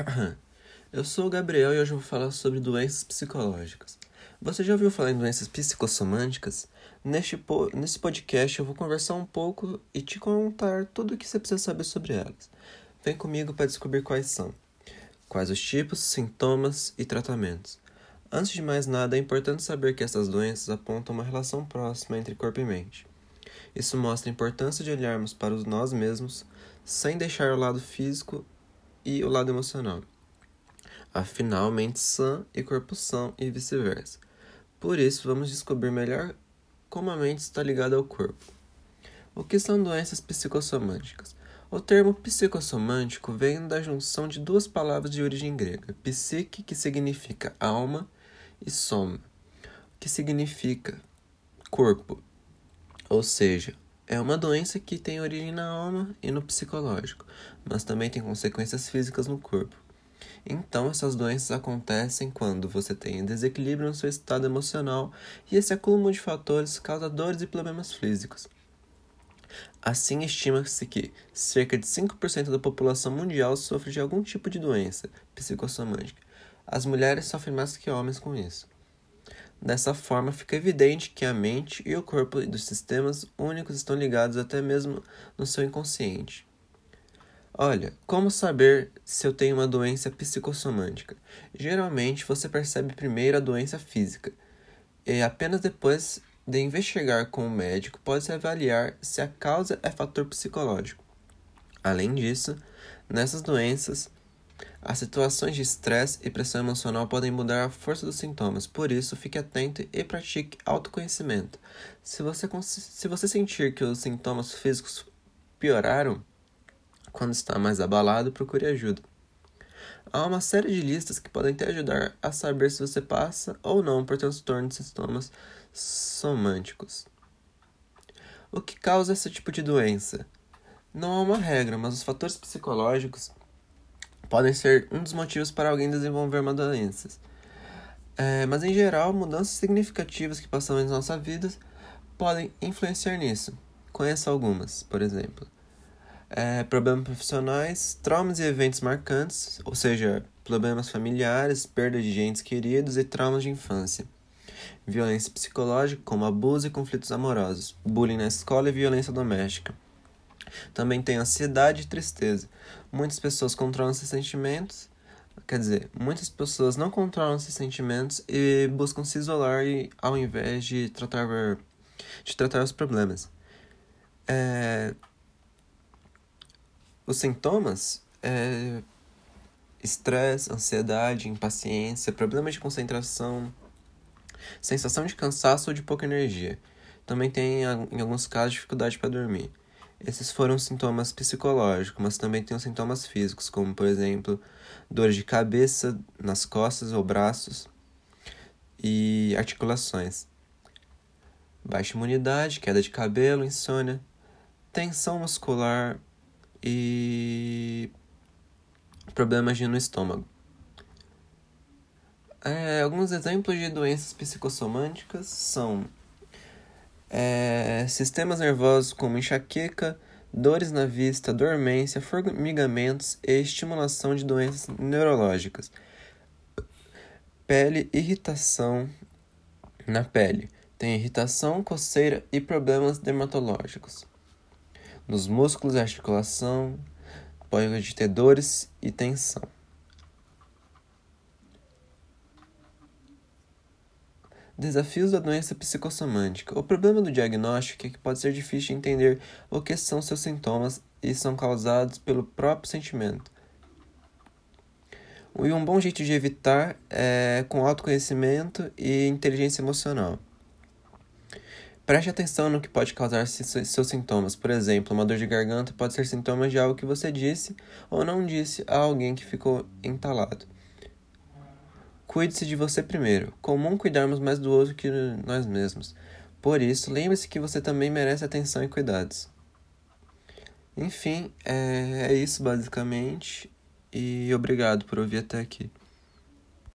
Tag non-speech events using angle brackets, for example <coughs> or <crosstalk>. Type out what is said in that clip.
<coughs> Eu sou o Gabriel e hoje eu vou falar sobre doenças psicológicas. Você já ouviu falar em doenças psicossomânticas? Neste po nesse podcast eu vou conversar um pouco e te contar tudo o que você precisa saber sobre elas. Vem comigo para descobrir quais são, quais os tipos, sintomas e tratamentos. Antes de mais nada, é importante saber que essas doenças apontam uma relação próxima entre corpo e mente. Isso mostra a importância de olharmos para nós mesmos sem deixar o lado físico e o lado emocional. Afinal, mente sã e corpo são e vice-versa. Por isso, vamos descobrir melhor como a mente está ligada ao corpo. O que são doenças psicossomânticas? O termo psicossomântico vem da junção de duas palavras de origem grega, psique, que significa alma, e soma, que significa corpo. Ou seja, é uma doença que tem origem na alma e no psicológico, mas também tem consequências físicas no corpo. Então, essas doenças acontecem quando você tem desequilíbrio no seu estado emocional e esse acúmulo de fatores causa dores e problemas físicos. Assim, estima-se que cerca de 5% da população mundial sofre de algum tipo de doença psicossomática. As mulheres sofrem mais que homens com isso. Dessa forma, fica evidente que a mente e o corpo dos sistemas únicos estão ligados até mesmo no seu inconsciente. Olha, como saber se eu tenho uma doença psicossomântica? Geralmente você percebe primeiro a doença física e apenas depois de investigar com o médico pode-se avaliar se a causa é fator psicológico. Além disso, nessas doenças, as situações de estresse e pressão emocional podem mudar a força dos sintomas, por isso fique atento e pratique autoconhecimento. Se você, se você sentir que os sintomas físicos pioraram, quando está mais abalado, procure ajuda. Há uma série de listas que podem te ajudar a saber se você passa ou não por transtorno de sintomas somânticos. O que causa esse tipo de doença? Não há uma regra, mas os fatores psicológicos podem ser um dos motivos para alguém desenvolver uma doença. É, mas em geral, mudanças significativas que passamos em nossa vida podem influenciar nisso. Conheça algumas, por exemplo é, problemas profissionais, traumas e eventos marcantes, ou seja, problemas familiares, perda de entes queridos e traumas de infância. Violência psicológica, como abuso e conflitos amorosos, bullying na escola e violência doméstica. Também tem ansiedade e tristeza. Muitas pessoas controlam esses sentimentos, quer dizer, muitas pessoas não controlam esses sentimentos e buscam se isolar ao invés de tratar, de tratar os problemas. É, os sintomas é estresse, ansiedade, impaciência, problemas de concentração, sensação de cansaço ou de pouca energia. Também tem, em alguns casos, dificuldade para dormir. Esses foram sintomas psicológicos, mas também tem os sintomas físicos, como, por exemplo, dores de cabeça, nas costas ou braços e articulações. Baixa imunidade, queda de cabelo, insônia, tensão muscular, e problemas no estômago. É, alguns exemplos de doenças psicossomânticas são é, sistemas nervosos como enxaqueca, dores na vista, dormência, formigamentos e estimulação de doenças neurológicas. Pele, irritação na pele. Tem irritação, coceira e problemas dermatológicos nos músculos e articulação, pode ter dores e tensão. Desafios da doença psicossomântica. O problema do diagnóstico é que pode ser difícil de entender o que são seus sintomas e são causados pelo próprio sentimento. E um bom jeito de evitar é com autoconhecimento e inteligência emocional. Preste atenção no que pode causar seus sintomas. Por exemplo, uma dor de garganta pode ser sintoma de algo que você disse ou não disse a alguém que ficou entalado. Cuide-se de você primeiro. Comum cuidarmos mais do outro que nós mesmos. Por isso, lembre-se que você também merece atenção e cuidados. Enfim, é, é isso basicamente. E obrigado por ouvir até aqui.